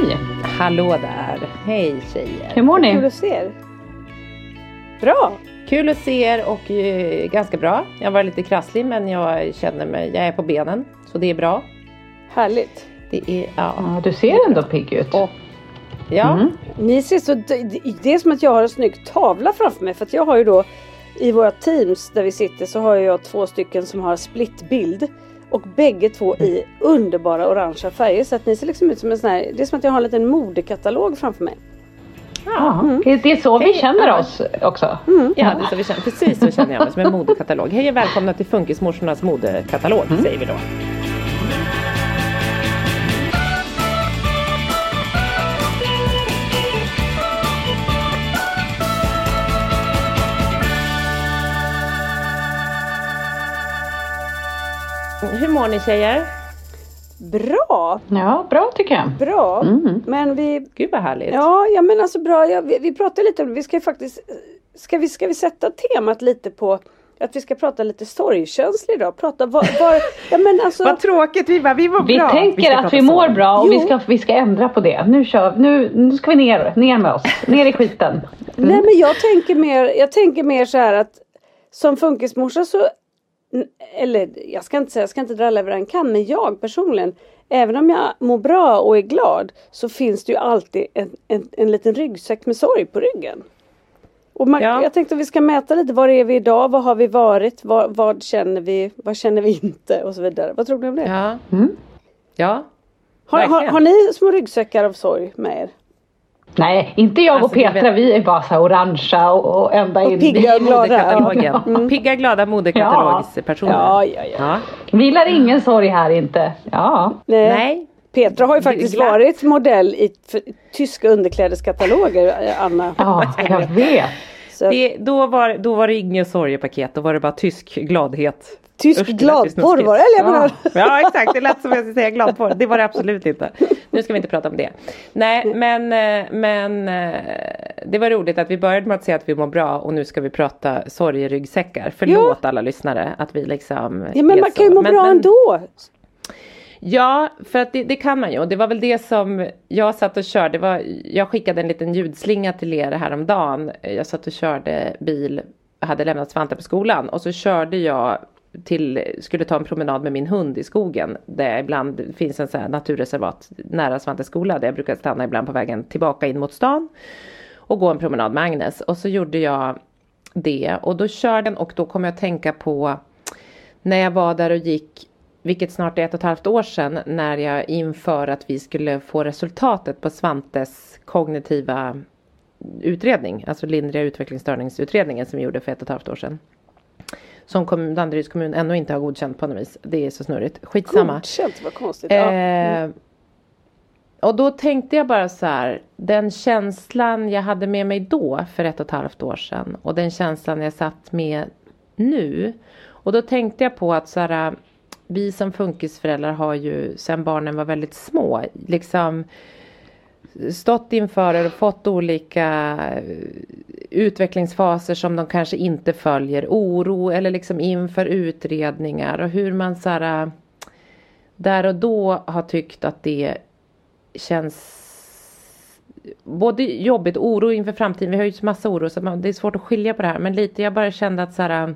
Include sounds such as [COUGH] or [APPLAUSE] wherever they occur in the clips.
Hej! Hallå där! Hej tjejer! Hur mår Kul ni? att se er! Bra! Kul att se er och eh, ganska bra. Jag var lite krasslig men jag känner mig, jag är på benen så det är bra. Härligt. Det är, ja. Ja, du ser ändå pigg ut. Och, ja. Mm. Ni ser så, det är som att jag har en snygg tavla framför mig för att jag har ju då i våra teams där vi sitter så har jag två stycken som har splitbild och bägge två i underbara orangea färger så att ni ser liksom ut som en sån här, det är som att jag har en liten modekatalog framför mig. Ja, det, det är så vi Hej, känner oss också. Ja, det är så vi känner, precis så känner jag mig som en modekatalog. Hej och välkomna till Funkismorsornas modekatalog säger vi då. Hur mår ni tjejer? Bra! Ja, bra tycker jag. Bra! Mm. Men vi, Gud vad härligt. ja, ja men alltså bra, ja, vi, vi pratar lite om det, vi ska ju faktiskt, ska vi, ska vi sätta temat lite på att vi ska prata lite sorgkänsla idag, prata var, var ja men alltså [LAUGHS] Vad tråkigt, vi bara, vi mår Vi bra. tänker ska att prata vi mår sorg. bra och Jo. vi ska, vi ska ändra på det. Nu, kör, nu, nu ska vi ner, ner med oss. Ner i skiten. Nej men jag tänker mer, jag tänker mer så här att som funkismorsa så eller jag ska inte säga, jag ska inte dra alla över en kam, men jag personligen Även om jag mår bra och är glad så finns det ju alltid en, en, en liten ryggsäck med sorg på ryggen. Och man, Ja. Jag tänkte att vi ska mäta lite, var är vi idag, vad har vi varit, vad, vad känner vi, vad känner vi inte och så vidare. Vad tror ni om det? Ja. Mm. Ja. har, har, har ni små ryggsäckar av sorg med er? Nej, inte jag och Alltså, det Petra. vet- Vi är bara så orangea och, och ända Och in. pigga. Vi glada, modekatalogen. ja. Mm. Pigga glada modekatalogspersoner. Ja, ja, ja. ja. Vilar ingen sorg här inte. Ja. Nej. Nej. Petra har ju faktiskt Glatt. varit modell i tyska underklädeskataloger, eh, Anna. Ja, jag vet. Det, då, var, då var det inget sorgepaket, då var det bara tysk gladhet. Tysk gladporr var det, eller jag Ja. menar. [LAUGHS] ja exakt, det lät som jag skulle säga gladporr. Det var det absolut inte. Nu ska vi inte prata om det. Nej men, eh, men eh, det var roligt att vi började med att säga att vi mår bra och nu ska vi prata sorgeryggsäckar. Förlåt alla lyssnare att vi liksom Ja men man kan ju må Men- bra men- ändå. Ja, för att det, det kan man ju. Och det var väl det som jag satt och körde. Var, jag skickade en liten ljudslinga till er häromdagen. Jag satt och körde bil, hade lämnat Svante på skolan. Och så körde jag till, skulle ta en promenad med min hund i skogen. Där ibland finns en sån här naturreservat nära Svantes skola. Där jag brukar stanna ibland på vägen tillbaka in mot stan. Och gå en promenad med Agnes. Och så gjorde jag det. Och då körde den och då kom jag att tänka på när jag var där och gick, vilket snart är ett och ett halvt år sedan, när jag inför att vi skulle få resultatet på Svantes kognitiva utredning, alltså lindriga utvecklingsstörningsutredningen som vi gjorde för ett och ett halvt år sedan. Som kommun, Danderyds kommun ännu inte har godkänt på något vis. Det är så snurrigt. Skitsamma. Godkänt, vad konstigt. Eh, Ja. Mm. Och då tänkte jag bara så här, den känslan jag hade med mig då för ett och ett halvt år sedan och den känslan jag satt med nu. Och då tänkte jag på att så här, vi som funkisföräldrar har ju sedan barnen var väldigt små liksom stått inför och fått olika eh, utvecklingsfaser som de kanske inte följer. Oro eller liksom inför utredningar och hur man så här, eh, där och då har tyckt att det känns både jobbigt och oro inför framtiden. Vi har ju massa oro så det är svårt att skilja på det här. Men lite, jag bara kände att så här, eh,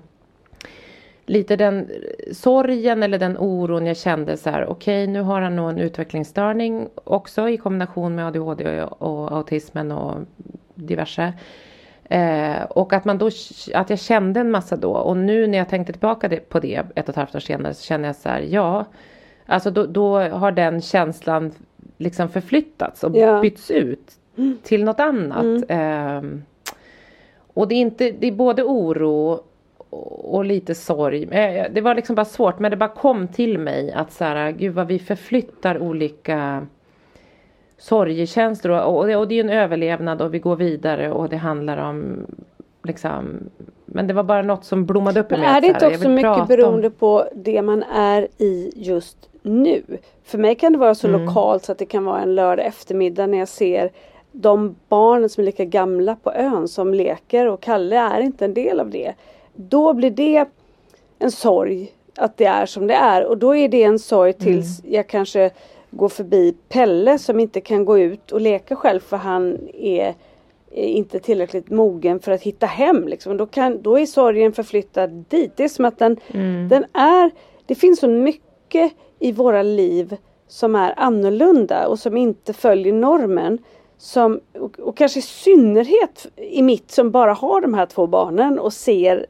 lite den sorgen eller den oron jag kände så här, okej nu har han nog en utvecklingsstörning också i kombination med ADHD och, autismen och diverse. Eh, och att man då, att jag kände en massa då och nu när jag tänkte tillbaka det, på det ett och ett halvt år senare så känner jag så här, ja, alltså då, då har den känslan liksom förflyttats och Ja. bytts ut till något annat. Ehm, och det är inte, det är både oro och lite sorg. Det var liksom bara svårt men det bara kom till mig att så här, gud vad vi förflyttar olika sorgekänslor och, och, det, och det är ju en överlevnad och vi går vidare och det handlar om liksom men det var bara något som blommade upp i mig. är det inte också mycket prata om- beroende på det man är i just nu? För mig kan det vara så Mm. lokalt så att det kan vara en lördag eftermiddag när jag ser de barnen som är lika gamla på ön som leker och Kalle är inte en del av det. Då blir det en sorg att det är som det är och då är det en sorg tills Mm. jag kanske går förbi Pelle som inte kan gå ut och leka själv för han är inte tillräckligt mogen för att hitta hem. Liksom. Då, kan, då är sorgen förflyttad dit. Det är som att den, den är, det finns så mycket i våra liv som är annorlunda och som inte följer normen. Som, och, och kanske i synnerhet i mitt som bara har de här två barnen och ser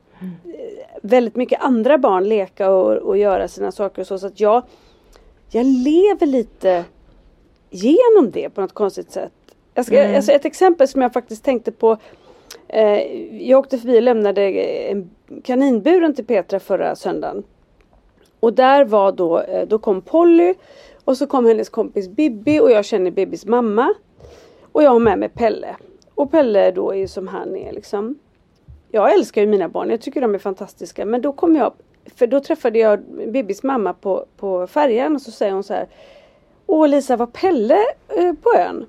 väldigt mycket andra barn leka och, och göra sina saker och så. så att jag, jag lever lite genom det på något konstigt sätt. Jag ska, alltså ett exempel som jag faktiskt tänkte på. Eh, jag åkte förbi och lämnade en kaninburen till Petra förra söndagen. Och där var då, eh, då kom Polly och så kom hennes kompis Bibi och jag känner Bibis mamma. Och jag har med mig Pelle. Och Pelle då är ju som han är liksom. Jag älskar ju mina barn, jag tycker de är fantastiska. Men då kom jag, för då träffade jag Bibis mamma på, på färjan och så säger hon så här. Åh Lisa, var Pelle eh, på ön?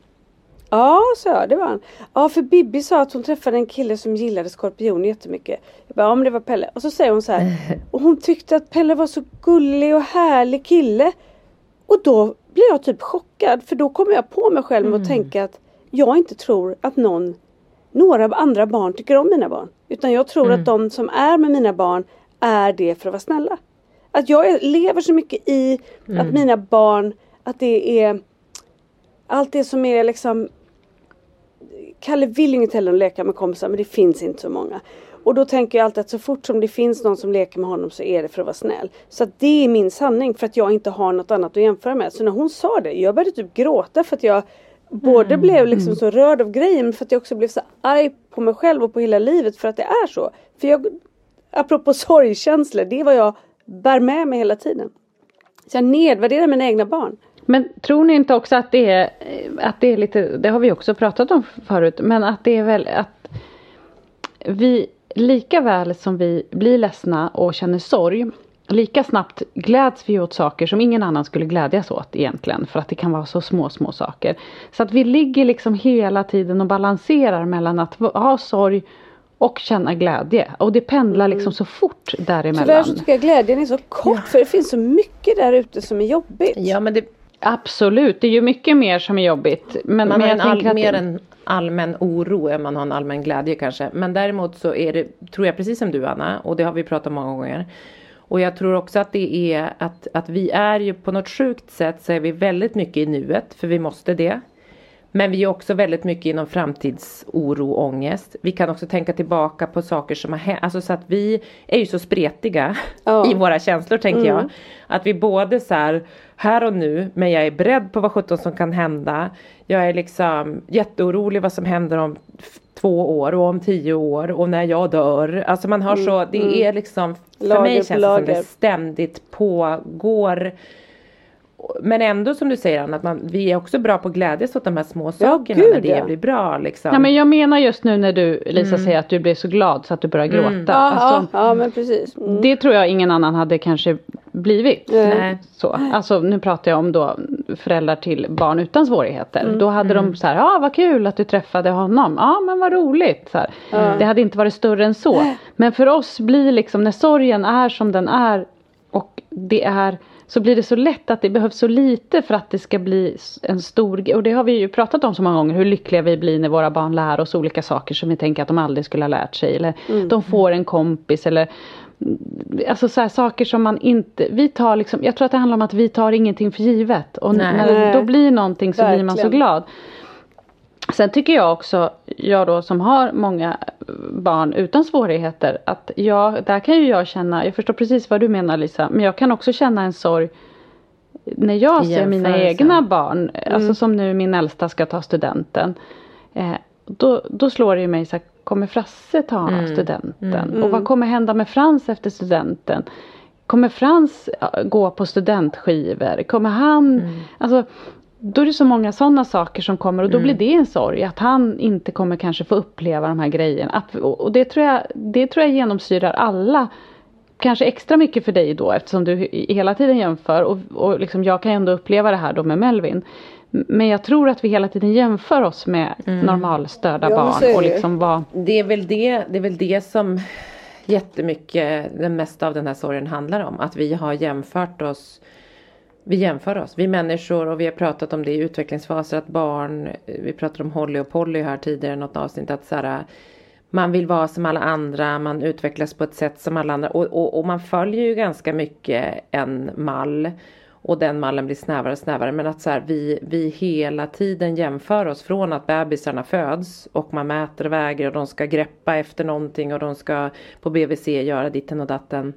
Ja, sa jag, det var han. Ja, för Bibi sa att hon träffade en kille som gillade skorpioner jättemycket. Jag bara, ja men det var Pelle. Och så säger hon så här. [LAUGHS] Och hon tyckte att Pelle var så gullig och härlig kille. Och då blir jag typ chockad. För då kommer jag på mig själv med att tänka att jag inte tror att någon, några andra barn tycker om mina barn. Utan jag tror att de som är med mina barn är det för att vara snälla. Att jag lever så mycket i att mina barn, att det är allt det som är liksom Kalle vill ju inget hellre än att leka med kompisar men det finns inte så många. Och då tänker jag alltid att så fort som det finns någon som leker med honom så är det för att vara snäll. Så att det är min sanning för att jag inte har något annat att jämföra med. Så när hon sa det, jag började typ gråta för att jag både blev liksom så rörd av grejen för att jag också blev så arg på mig själv och på hela livet för att det är så. För jag, apropå [LAUGHS] sorgkänslor, det är vad jag bär med mig hela tiden. Så jag nedvärderar mina egna barn. Men tror ni inte också att det är, att det är lite, det har vi också pratat om förut, men att det är väl att vi lika väl som vi blir ledsna och känner sorg, lika snabbt gläds vi åt saker som ingen annan skulle glädjas åt egentligen, för att det kan vara så små, små saker. Så att vi ligger liksom hela tiden och balanserar mellan att ha sorg och känna glädje. Och det pendlar liksom så fort däremellan. Tyvärr så tycker jag glädjen är så kort för det finns så mycket där ute som är jobbigt. Ja men det, Absolut, det är ju mycket mer som är jobbigt. Men, man men har jag en all, att mer det- en allmän oro än man har en allmän glädje kanske. Men däremot så är det, tror jag precis som du Anna, och det har vi pratat många gånger. Och jag tror också att det är att, att vi är ju på något sjukt sätt så är vi väldigt mycket i nuet, för vi måste det. Men vi är också väldigt mycket inom framtidsoro och ångest. Vi kan också tänka tillbaka på saker som har hänt. Alltså så att vi är ju så spretiga [LAUGHS] Ja. i våra känslor tänker jag. Att vi både så här, här och nu, men jag är beredd på vad sjutton som kan hända. Jag är liksom jätteorolig vad som händer om två år och om tio år och när jag dör. Alltså man har så, det är liksom, för Lager mig känns det som lager. det ständigt pågår. Men ändå som du säger Anna, att man, vi är också bra på att glädjas åt de här små sakerna gud, när det ja. blir bra liksom. Ja men jag menar just nu när du Lisa säger att du blev så glad så att du började gråta. Ja, Alltså, ja, ja men precis. Mm. Det tror jag ingen annan hade kanske blivit. Nej. Så. Alltså nu pratar jag om då föräldrar till barn utan svårigheter. Mm. Då hade de så här, ja vad kul att du träffade honom. Ja men vad roligt. Så här. Det hade inte varit större än så. [LAUGHS] Men för oss blir liksom när sorgen är som den är och det är så blir det så lätt att det behövs så lite för att det ska bli en stor grej. Och det har vi ju pratat om så många gånger hur lyckliga vi blir när våra barn lär oss olika saker som vi tänker att de aldrig skulle ha lärt sig. Eller de får en kompis eller Alltså så här, saker som man inte, vi tar liksom, jag tror att det handlar om att vi tar ingenting för givet. Och Nej. när det då blir någonting så blir man så Verkligen. glad. Sen tycker jag också, jag då som har många barn utan svårigheter, att jag, där kan ju jag känna, jag förstår precis vad du menar Lisa, men jag kan också känna en sorg när jag ser mina egna barn, alltså som nu min äldsta ska ta studenten. Eh, då, då slår det ju mig så här, kommer Frasse ta studenten? Och vad kommer hända med Frans efter studenten? Kommer Frans ja, gå på studentskivor? Kommer han, alltså då är det så många sådana saker som kommer och då blir det en sorg att han inte kommer kanske få uppleva de här grejerna. Att, och det tror, jag, det tror jag genomsyrar alla. Kanske extra mycket för dig då eftersom du he- hela tiden jämför och, och liksom jag kan ändå uppleva det här då med Melvin. Men jag tror att vi hela tiden jämför oss med normalstörda Ja, barn och liksom vad Det är väl det, det är väl det som jättemycket, det mesta av den här sorgen handlar om. Att vi har jämfört oss vi jämför oss, vi människor och vi har pratat om det i utvecklingsfaser att barn, vi pratade om Holly och Polly här tidigare i något avsnitt att så här, man vill vara som alla andra, man utvecklas på ett sätt som alla andra. Och, och, och man följer ju ganska mycket en mall och den mallen blir snävare och snävare men att så här, vi, vi hela tiden jämför oss från att bebisarna föds och man mäter och väger och de ska greppa efter någonting och de ska på BVC göra ditten och datten.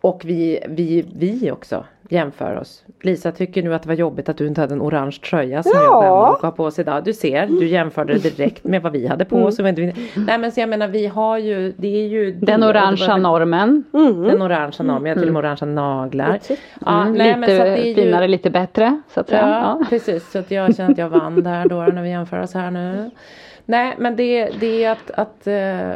Och vi, vi, vi också jämför oss. Lisa tycker nu att det var jobbigt att du inte hade en orange tröja som Ja. jag och Vemma har på oss idag. Du ser, du jämförde det direkt med vad vi hade på oss. vad vi- Nej men så jag menar vi har ju, det är ju den orangea normen. Den orangea normen, jag har till och med orangea naglar. Ja, Mm, nej, men så lite är ju- finare, lite bättre så att säga. Ja, Ja. precis. Så att jag känner att jag vann där då när vi jämför oss här nu. Nej men det, det är att, att, eh,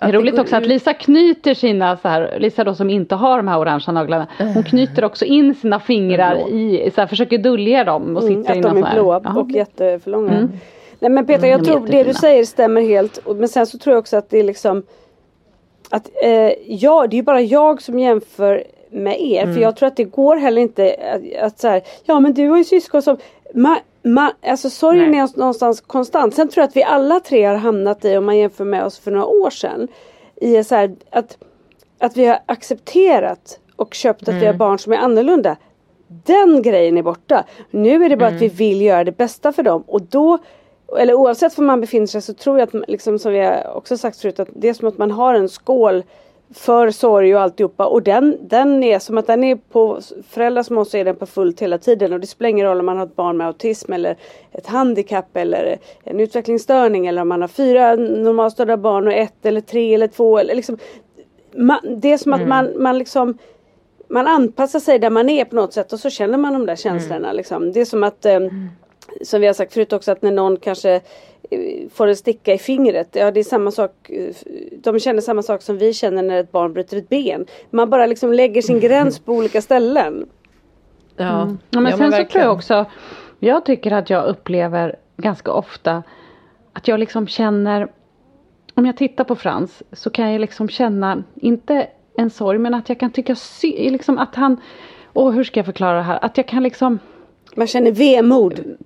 Det är roligt också att Lisa knyter sina, så här, Lisa då som inte har de här orangea naglarna, hon knyter också in sina fingrar i, så här, försöker dölja dem och Mm, sitter att de är här- blåa Ja. och jätteförlånga. Nej men Peter, jag är tror det du jättefina. säger stämmer helt. Men sen så tror jag också att det är liksom att eh, ja, det är bara jag som jämför med er. För jag tror att det går heller inte att, att så här, ja men du har ju syskon som ma, ma, Alltså sorgen Nej. är någonstans konstant. Sen tror jag att vi alla tre har hamnat i, om man jämför med oss för några år sedan, i så här, att, att vi har accepterat och köpt att vi har barn som är annorlunda. Den grejen är borta. Nu är det bara att vi vill göra det bästa för dem och då eller oavsett var man befinner sig så tror jag att liksom som vi också sagt förut att det är som att man har en skål för sorg och alltihopa och den, den är som att den är på föräldrar som oss är den på fullt hela tiden och det spelar ingen roll om man har ett barn med autism eller ett handikapp eller en utvecklingsstörning eller om man har fyra normalstörda barn och ett eller tre eller två eller liksom man, det är som att man, man liksom man anpassar sig där man är på något sätt och så känner man de där känslorna. Liksom. Det är som att eh, som vi har sagt förut också att när någon kanske får en sticka i fingret. Ja det är samma sak. eh, De känner samma sak som vi känner när ett barn bryter ett ben. Man bara liksom lägger sin gräns på olika ställen. Ja, Ja, men ja, sen så tror jag också, jag tycker att jag upplever ganska ofta att jag liksom känner, om jag tittar på Frans så kan jag liksom känna, inte en sorg men att jag kan tycka liksom att han, åh hur ska jag förklara det här, att jag kan liksom Man känner vemod.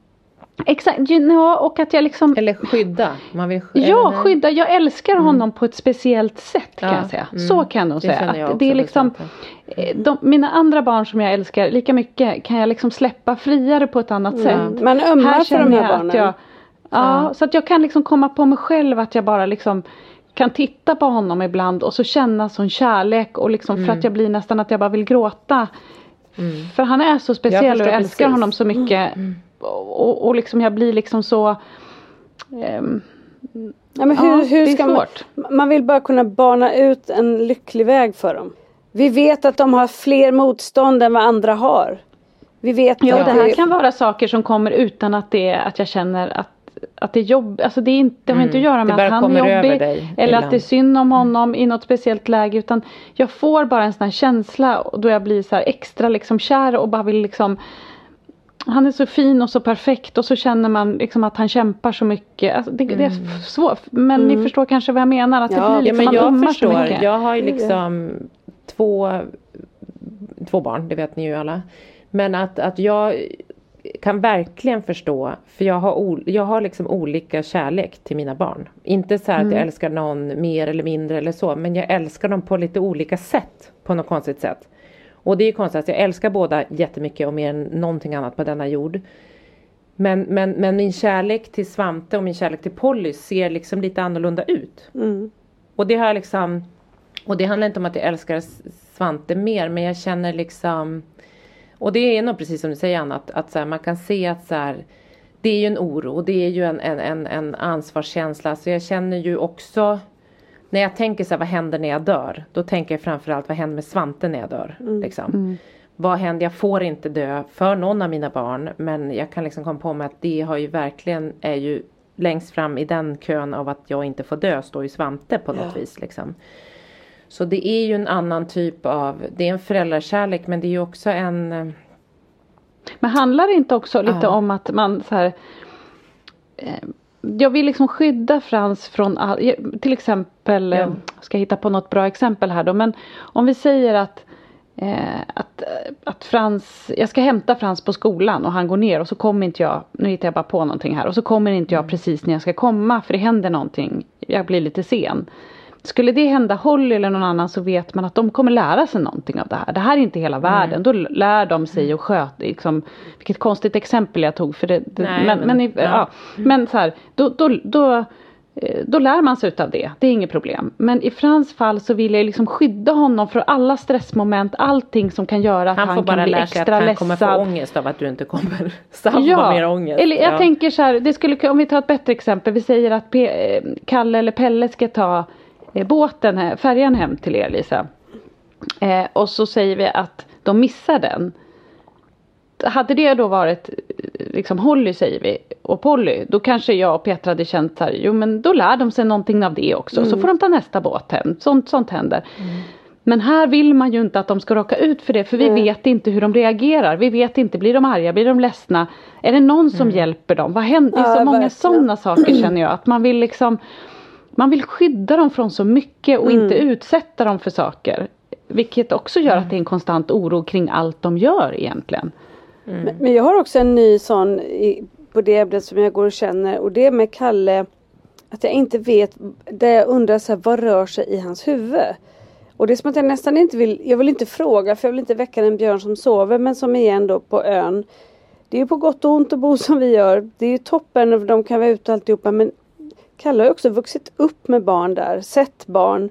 Exakt, ja, och att jag liksom Eller skydda. Man vill skydda. Ja, eller- skydda. Jag älskar honom på ett speciellt sätt kan Ja, jag säga. mm. Så kan jag nog säga. jag Att det är liksom, eh, de, mina andra barn som jag älskar lika mycket kan jag liksom släppa friare på ett annat sätt. Man ömmar för de här jag barnen. att jag, ja, så att jag kan liksom komma på mig själv att jag bara liksom kan titta på honom ibland och så känna sån kärlek och liksom Mm. för att jag blir nästan att jag bara vill gråta. För han är så speciell och jag älskar precis. Mm. honom så mycket. Och, och liksom jag blir liksom så ehm, Ja, men Ja, hur, hur det är ska man, man vill bara kunna bana ut en lycklig väg för dem. Vi vet att de har fler motstånd än vad andra har. Vi vet Ja, att det här kan vara saker som kommer utan att det är att jag känner att att det är jobb, alltså det, är inte, det har inte att göra Mm. det med att han är jobbig dig eller att det är synd om honom i något speciellt läge utan jag får bara en sån här känsla då jag blir så här extra liksom kär och bara vill liksom han är så fin och så perfekt och så känner man liksom att han kämpar så mycket. Alltså det, det är svårt men ni förstår kanske vad jag menar att Ja. det blir Ja liksom, men man jag förstår. Jag har ju liksom två, två barn, det vet ni ju alla. Men att, att jag kan verkligen förstå, för jag har, jag har liksom olika kärlek till mina barn. Inte så här att jag älskar någon mer eller mindre eller så, men jag älskar dem på lite olika sätt. På något konstigt sätt. Och det är konstigt, att jag älskar båda jättemycket och mer än någonting annat på denna jord. Men, men, men min kärlek till Svante och min kärlek till Polly ser liksom lite annorlunda ut. Och det har liksom Och det handlar inte om att jag älskar Svante mer men jag känner liksom Och det är nog precis som du säger Anna att, att så här, man kan se att så här, Det är ju en oro och det är ju en, en, en, en ansvarskänsla så jag känner ju också När jag tänker så här, vad händer när jag dör? Då tänker jag framförallt vad händer med Svante när jag dör? Liksom. Vad händer? Jag får inte dö för någon av mina barn men jag kan liksom komma på mig att det har ju verkligen är ju längst fram i den kön av att jag inte får dö står ju Svante på något vis liksom. Så det är ju en annan typ av, det är en föräldrakärlek men det är ju också en eh, Men handlar det inte också lite Ja. om att man så här eh, Jag vill liksom skydda Frans från all, till exempel, eh, Ja. ska jag hitta på något bra exempel här då, men om vi säger att eh, att, eh, att Frans, jag ska hämta Frans på skolan och han går ner och så kommer inte jag, nu hittar jag bara på någonting här, och så kommer inte jag precis när jag ska komma för det händer någonting, jag blir lite sen. Skulle det hända Holly eller någon annan så vet man att de kommer lära sig någonting av det här. Det här är inte hela världen. Då lär de sig att sköta, liksom, vilket konstigt exempel jag tog. För det, det, Nej, men, men- ja. ja. men så här, då, då, då, eh, då lär man sig utav det. Det är inget problem. Men i Frans fall så vill jag liksom skydda honom från alla stressmoment. Allting som kan göra att Han han, får bara kan bli lära sig att extra han ledsen. kommer få ångest av att du inte kommer. Han får bara mer ångest. eller jag ja. tänker så här, det skulle, om vi tar ett bättre exempel. Vi säger att P, eh, Kalle eller Pelle ska ta båten, här- färjan hem till er Lisa. Eh, och så säger vi att de missar den. Hade det då varit eh, liksom Holly säger vi och Polly då kanske jag och Petra hade känt så här, jo men då lär de sig någonting av det också så får de ta nästa båt hem. Sånt, sånt händer. Men här vill man ju inte att de ska råka ut för det för vi vet inte hur de reagerar. Vi vet inte, blir de arga, blir de ledsna? Är det någon som hjälper dem? Vad händer? Det är Ja, så många verkligen. sådana saker känner jag. Att man vill liksom Man vill skydda dem från så mycket och inte utsätta dem för saker. Vilket också gör att det är en konstant oro kring allt de gör egentligen. Men, men jag har också en ny sån i, på det ämnet som jag går och känner och det är med Kalle att jag inte vet, där jag undrar så här, vad rör sig i hans huvud? Och det är som att jag nästan inte vill, jag vill inte fråga för jag vill inte väcka en björn som sover men som igen då på ön. Det är ju på gott och ont att bo som vi gör. Det är ju toppen och de kan vara ute och alltihopa men Kalle har också vuxit upp med barn där, sett barn.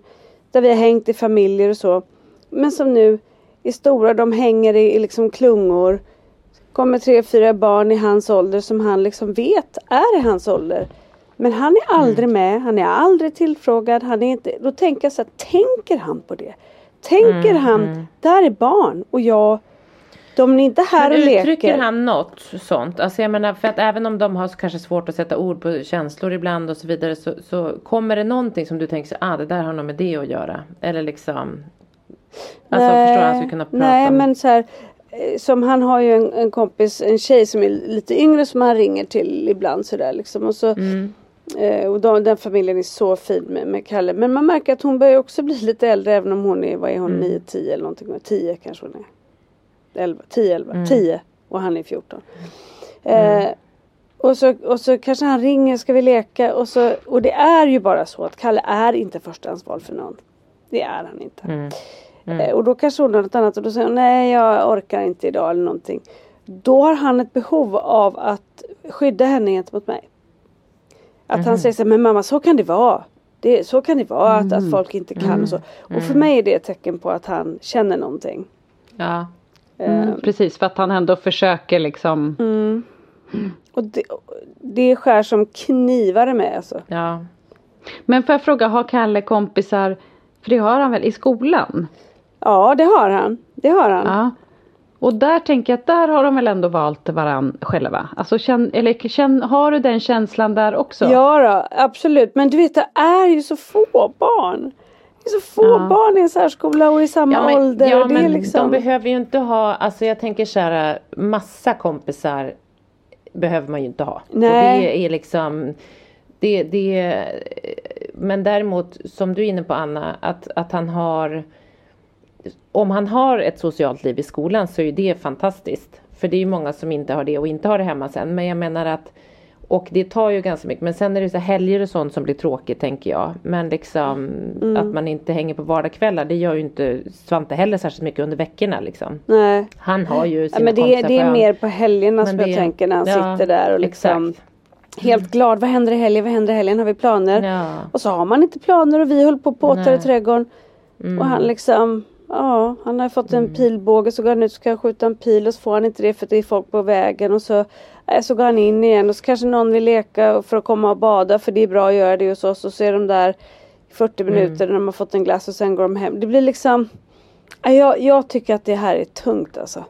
Där vi har hängt i familjer och så. Men som nu är stora, de hänger i, i liksom klungor. Kommer tre, fyra barn i hans ålder som han liksom vet är i hans ålder. Men han är aldrig med, han är aldrig tillfrågad, han är inte, då tänker jag så här, tänker han på det? Tänker han, där är barn och jag, de är inte här Men och leker. uttrycker han något sånt? Alltså jag menar för att även om de har kanske svårt att sätta ord på känslor ibland och så vidare så, så kommer det någonting som du tänker så, ah det där har nog med det att göra. Eller liksom Alltså förstår du? Han skulle kunna prata nej men så här, eh, som han har ju en, en kompis, en tjej som är lite yngre som han ringer till ibland sådär liksom. Och, så, Mm. eh, och de, den familjen är så fin med, med Kalle. Men man märker att hon börjar också bli lite äldre även om hon är, vad är hon, Mm. 9, 10 eller någonting. 10 kanske hon är. 11, 10, 11, Mm. 10 och han är 14. Eh, Och så, och så kanske han ringer, ska vi leka? Och, så, och det är ju bara så att Kalle är inte förstahandsval för någon. Det är han inte. Mm. Eh, Och då kanske hon har något annat och då säger hon nej jag orkar inte idag eller någonting. Då har han ett behov av att skydda henne gentemot mig. Att han säger så här, men mamma så kan det vara. Det, så kan det vara att, att folk inte kan och så. Och för mig är det ett tecken på att han känner någonting. Ja. Mm, precis, för att han ändå försöker liksom. Och det, det skär som knivar med alltså. Ja. Men får jag fråga, har Kalle kompisar? För det har han väl i skolan? Ja det har han. Det har han. Ja. Och där tänker jag att där har de väl ändå valt varann själva. Alltså känn, eller känn, har du den känslan där också? Ja då, absolut. Men du vet det är ju så få barn. Det är så få Ja. barn i en särskola och i samma Ja, men, ålder. ja, och det är men liksom... de behöver ju inte ha, alltså jag tänker så här, massa kompisar behöver man ju inte ha. Nej. Och det är liksom, det, det, men däremot som du är inne på Anna, att, att han har, om han har ett socialt liv i skolan så är det fantastiskt. För det är ju många som inte har det och inte har det hemma sen. Men jag menar att och det tar ju ganska mycket. Men sen är det så helger och sånt som blir tråkigt tänker jag. Men liksom Mm. att man inte hänger på vardagskvällar. Det gör ju inte Svante heller särskilt mycket under veckorna liksom. Nej. Han har ju Ja, sina men det, är- det är mer på helgerna Men som jag tänker när han ja, sitter där och liksom exakt. helt glad. Vad händer i helgen? Vad händer i helgen? Har vi planer? Ja. Och så har man inte planer och vi håller på och påtar i trädgården. Mm. Och han liksom Ja, han har fått en pilbåge. Så går han ut och ska skjuta en pil och så får han inte det för att det är folk på vägen. Och så, så går han in igen. Och så kanske någon vill leka för att komma och bada för det är bra att göra det hos oss. Och så är de där i 40 Mm. minuter när de har fått en glass och sen går de hem. Det blir liksom jag, jag tycker att det här är tungt alltså.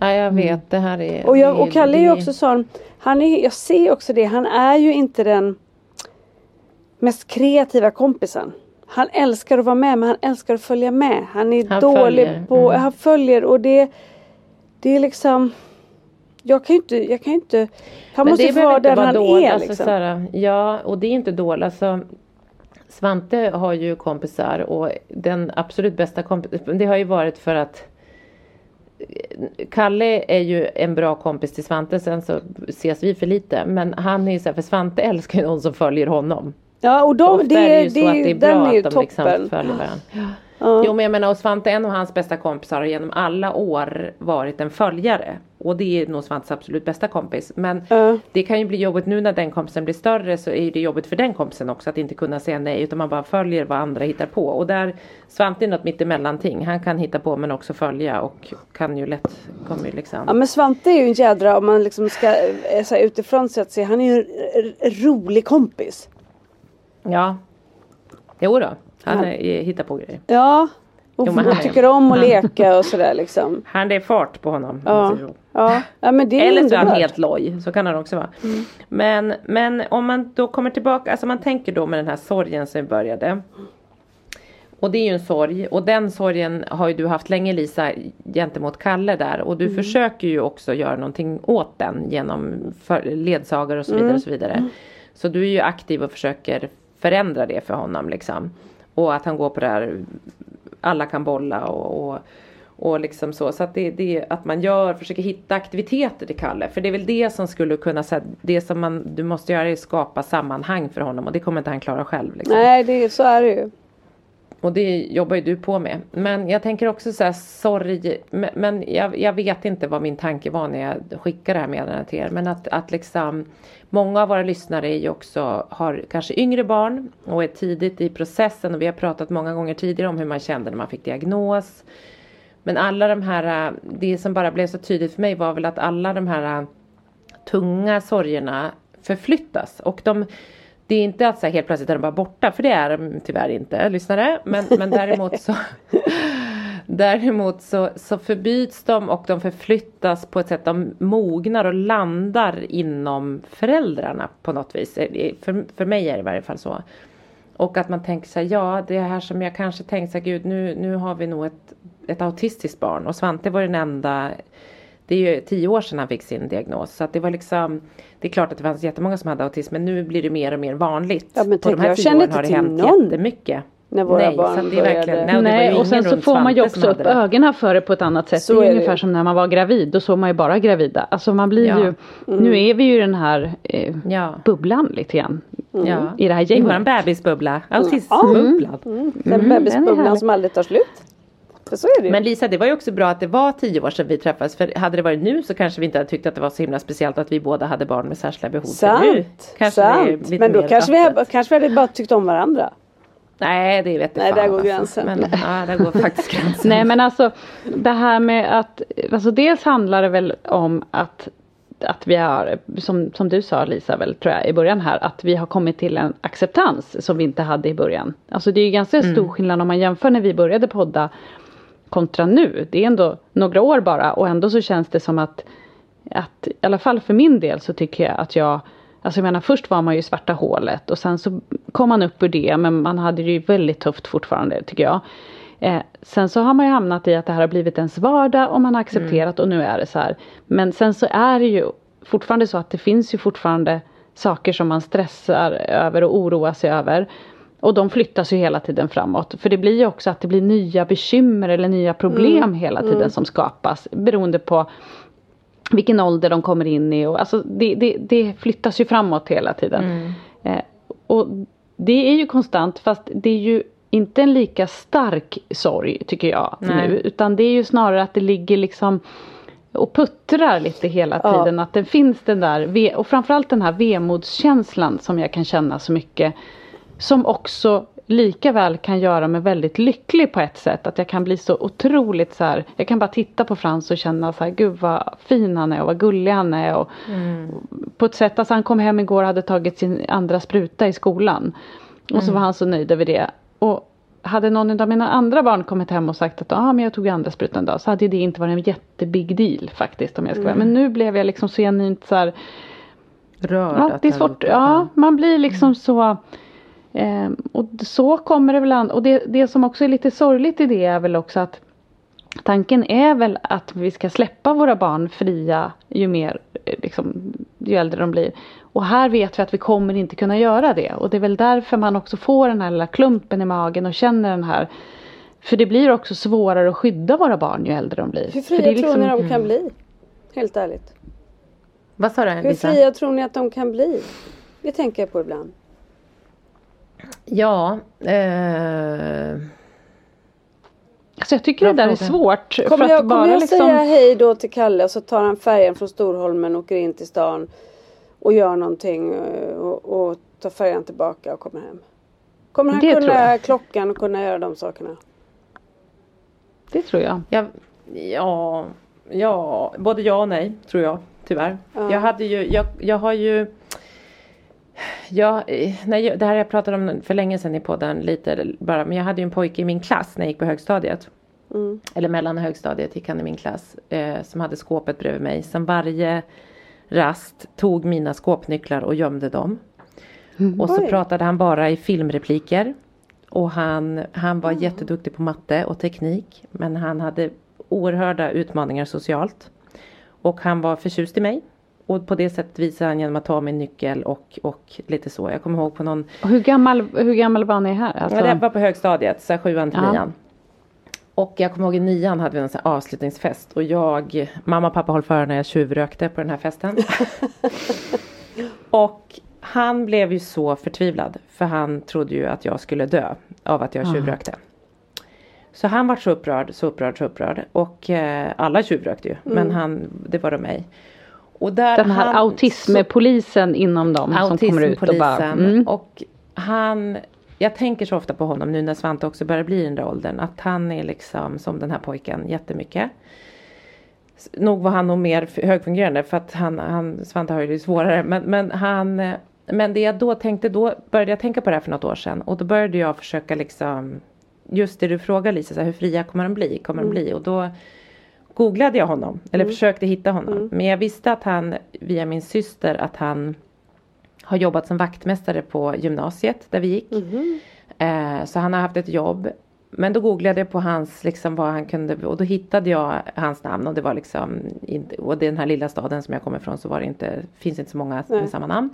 Ja jag vet. Det här är Och, jag, och Kalle är ju också sån, han är, jag ser också det, han är ju inte den mest kreativa kompisen. Han älskar att vara med men han älskar att följa med. Han är Han dålig följer, på, mm. han följer och det Det är liksom Jag kan ju inte, jag kan inte Han Men måste det få vara vara han dåligt, är alltså, liksom. här, Ja och det är inte dåligt. Alltså, Svante har ju kompisar och den absolut bästa kompisen, det har ju varit för att Kalle är ju en bra kompis till Svante, sen så ses vi för lite. Men han är ju så här, för Svante älskar ju någon som följer honom. Ja och de, Ofta det, är det ju det, så att det är bra är att de liksom toppen. följer varandra. Ja. Jo men jag menar och Svante, en av hans bästa kompisar har genom alla år varit en följare. Och det är nog Svantes absolut bästa kompis. Men Ja. det kan ju bli jobbigt nu när den kompisen blir större så är det jobbigt för den kompisen också att inte kunna säga nej utan man bara följer vad andra hittar på. Och där Svante är något mittemellanting. Han kan hitta på men också följa och kan ju lätt, kommer ju liksom. Ja men Svante är ju en jädra om man liksom ska eh, så här, utifrån sett se, han är ju en rolig kompis. Ja. Jo då. Han är, hittar på grejer. Ja. Och, Jo, han är- tycker om att [LAUGHS] leka och sådär liksom. Han det är fart på honom. Ja. Ja, ja men det är Eller så är han helt loj, så kan han också vara. Men, men om man då kommer tillbaka, alltså man tänker då med den här sorgen som började. Och det är ju en sorg och den sorgen har ju du haft länge Lisa gentemot Kalle där och du försöker ju också göra någonting åt den genom ledsagare och så vidare och så vidare. Så du är ju aktiv och försöker förändra det för honom liksom. Och att han går på det här alla kan bolla och, och, och liksom så. Så att det, det att man gör, försöker hitta aktiviteter till Kalle. För det är väl det som skulle kunna, så här, det som man, du måste göra är att skapa sammanhang för honom och det kommer inte han klara själv. Liksom. Nej, det, så är det ju. Och det jobbar ju du på med. Men jag tänker också så här, sorg. Men, men jag, jag vet inte vad min tanke var när jag skickade det här meddelandet till er. Men att, att liksom många av våra lyssnare är ju också, har kanske yngre barn och är tidigt i processen. Och vi har pratat många gånger tidigare om hur man kände när man fick diagnos. Men alla de här, det som bara blev så tydligt för mig var väl att alla de här tunga sorgerna förflyttas. Och de, det är inte att så här, helt plötsligt är de bara borta, för det är de tyvärr inte, lyssnare. Men, men däremot så [LAUGHS] Däremot så, så förbyts de och de förflyttas på ett sätt, de mognar och landar inom föräldrarna på något vis. För, för mig är det i varje fall så. Och att man tänker här, ja det här som jag kanske tänkte så här, gud nu, nu har vi nog ett, ett autistiskt barn. Och Svante var den enda, det är ju tio år sedan han fick sin diagnos. Så att det var liksom, det är klart att det fanns jättemånga som hade autism men nu blir det mer och mer vanligt. Ja, men På tänk, de här jag tio åren har det hänt någon. jättemycket. När våra Nej, så barn att det verkligen- började. Nej, och det Nej, och sen så får man ju också upp det. ögonen för det på ett annat sätt. Så det är är det ungefär ju. som när man var gravid, då såg man ju bara gravida. Alltså man blir Ja. ju, nu är vi ju i den här eh, Ja. bubblan lite grann. ja. I det här I gänget. våran bebisbubbla. Autismbubblan. Den den är bebisbubblan som aldrig tar slut. Så det. Men Lisa, det var ju också bra att det var tio år sedan vi träffades. För hade det varit nu så kanske vi inte hade tyckt att det var så himla speciellt att vi båda hade barn med särskilda behov. För nu Sant, det sant. Men då kanske vi, kanske vi hade bara tyckt om varandra. Nej, det vet jag Nej, fan, där går alltså. gränsen. Men, ja, där går [LAUGHS] faktiskt gränsen. Nej men alltså det här med att, alltså dels handlar det väl om att att vi har, som, som du sa Lisa väl tror jag i början här, att vi har kommit till en acceptans som vi inte hade i början. Alltså det är ju ganska stor skillnad om man jämför när vi började podda kontra nu. Det är ändå några år bara och ändå så känns det som att, att i alla fall för min del så tycker jag att jag Alltså jag menar först var man ju i svarta hålet och sen så kom man upp ur det men man hade det ju väldigt tufft fortfarande tycker jag. Eh, sen så har man ju hamnat i att det här har blivit ens vardag och man har accepterat och nu är det så här. Men sen så är det ju fortfarande så att det finns ju fortfarande saker som man stressar över och oroar sig över. Och de flyttas ju hela tiden framåt. För det blir ju också att det blir nya bekymmer eller nya problem hela tiden som skapas. Beroende på vilken ålder de kommer in i. Och, alltså, det, det, det flyttas ju framåt hela tiden. Eh, och det är ju konstant fast det är ju inte en lika stark sorg tycker jag Nej. nu. Utan det är ju snarare att det ligger liksom och puttrar lite hela Ja. tiden. Att det finns den där, och framförallt den här vemodskänslan som jag kan känna så mycket. Som också lika väl kan göra mig väldigt lycklig på ett sätt. Att jag kan bli så otroligt så här. Jag kan bara titta på Frans och känna så här. Gud vad fin han är och vad gullig han är. Och, På ett sätt. Alltså han kom hem igår och hade tagit sin andra spruta i skolan. Och så var han så nöjd över det. Och hade någon av mina andra barn kommit hem och sagt att ah, men jag tog andra sprutan idag. Så hade det inte varit en jättebig deal faktiskt. Om jag ska vara. Men nu blev jag liksom så genuint så här. Rörd Ja, det är svårt. Ja, man blir liksom så. Eh, och så kommer det väl an. Och det, det som också är lite sorgligt i det är väl också att tanken är väl att vi ska släppa våra barn fria ju mer, eh, liksom, ju äldre de blir. Och här vet vi att vi kommer inte kunna göra det. Och det är väl därför man också får den här lilla klumpen i magen och känner den här. För det blir också svårare att skydda våra barn ju äldre de blir. Hur För fria det är tror liksom- ni de kan bli? Helt ärligt. Vad sa du Hur Lisa? fria tror ni att de kan bli? Det tänker jag på ibland. Ja, eh, Alltså jag tycker Bra det där är fråga. svårt. Kommer för jag, att bara kommer jag liksom... säga hej då till Kalle och så tar han färjan från Storholmen och åker in till stan och gör någonting eh, och, och tar färjan tillbaka och kommer hem? Kommer han Det kunna jag. klockan och kunna göra de sakerna? Det tror jag. jag, ja, ja, både ja och nej tror jag tyvärr. Ja. Jag hade ju, jag, jag har ju eh, när jag, det här har jag pratat om för länge sedan i podden lite bara, men jag hade ju en pojke i min klass när jag gick på högstadiet. Mm. Eller mellan högstadiet gick han i min klass. Eh, som hade skåpet bredvid mig. Som varje rast tog mina skåpnycklar och gömde dem. Och så Oj. pratade han bara i filmrepliker. Och han, han var jätteduktig på matte och teknik. Men han hade oerhörda utmaningar socialt. Och han var förtjust i mig. Och på det sättet visade han genom att ta min nyckel och, och lite så. Jag kommer ihåg på någon Och hur, gammal, hur gammal var ni här? Alltså, Ja, det var på högstadiet, så här sjuan till Ja. nian. Och jag kommer ihåg i nian hade vi en avslutningsfest och jag, mamma och pappa höll för när jag tjuvrökte på den här festen. [LAUGHS] och han blev ju så förtvivlad för han trodde ju att jag skulle dö av att jag tjuvrökte. Så han var så upprörd, så upprörd, så upprörd. Och eh, alla tjuvrökte ju, men han, det var de mig. Och där den här han- autismpolisen inom dem som kommer ut och bara... Mm. Och han, jag tänker så ofta på honom nu när Svante också börjar bli i den där åldern. Att han är liksom som den här pojken jättemycket. Nog var han nog mer högfungerande för att han, han Svante har ju det svårare. Men, men han, men det jag då tänkte, då började jag tänka på det här för något år sedan. Och då började jag försöka liksom, just det du frågar Lisa, så här, hur fria kommer de bli? Kommer de bli? Och då googlade jag honom, eller försökte hitta honom. Men jag visste att han, via min syster, att han har jobbat som vaktmästare på gymnasiet där vi gick. Eh, så han har haft ett jobb. Men då googlade jag på hans, liksom vad han kunde, och då hittade jag hans namn och det var liksom, inte, och den här lilla staden som jag kommer ifrån så var det inte, finns inte så många Nej. med samma namn.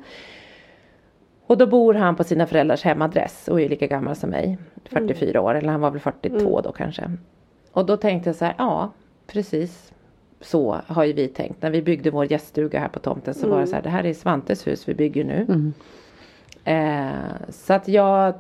Och då bor han på sina föräldrars hemadress och är lika gammal som mig. 44 år, eller han var väl 42 då kanske. Och då tänkte jag så här, ja precis så har ju vi tänkt. När vi byggde vår gäststuga här på tomten så var det så här, det här är Svantes hus vi bygger nu. Eh, så att jag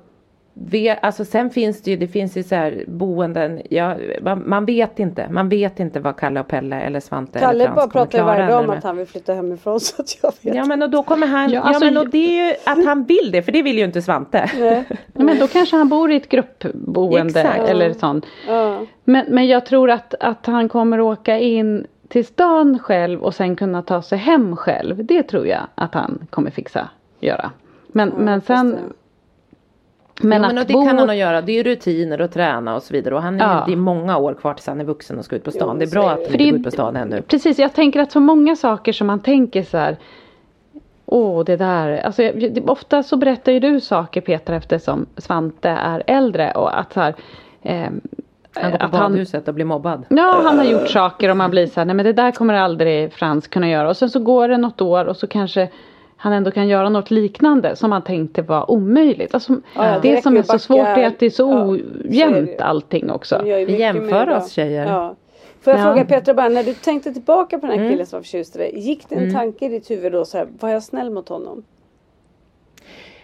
vet, alltså sen finns det ju, det finns ju så här boenden, ja, man, man vet inte, man vet inte vad Kalle och Pelle eller Svante Kalle eller bara Frans kommer pratar ju varje dag om med. att han vill flytta hemifrån [LAUGHS] så att jag vet. Ja men och då kommer han, Ja, ja, alltså, men och det är ju att han vill det för det vill ju inte Svante. Nej. Ja, [LAUGHS] Men då kanske han bor i ett gruppboende Exakt. eller sånt. Ja. Men, men jag tror att, att han kommer åka in till stan själv och sen kunna ta sig hem själv. Det tror jag att han kommer fixa göra. Men, men sen... Men att men och det bo... kan han nog göra. Det är ju rutiner och träna och så vidare. Och han är, Ja. Det är många år kvar tills han är vuxen och ska ut på stan. Jo, det är bra att det. han inte går ut på stan ännu. Precis, jag tänker att så många saker som man tänker så här. Åh, det där. Alltså, jag- det- ofta så berättar ju du saker Peter eftersom Svante är äldre och att så här. ehm, Han går på att han, badhuset och blir mobbad. Ja, han har gjort saker och man blir så här, nej men det där kommer aldrig Frans kunna göra. Och sen så går det något år och så kanske han ändå kan göra något liknande som han tänkte var omöjligt. Alltså, Ja, det som är så backa- svårt är att det är så Ja, så ojämnt ju. allting också. Vi jämför oss, tjejer. Ja. Får jag Ja. fråga Petra bara, när du tänkte tillbaka på den Mm. här killen som var förtjust i dig. Gick det en tanke i ditt huvud då så här, var jag snäll mot honom?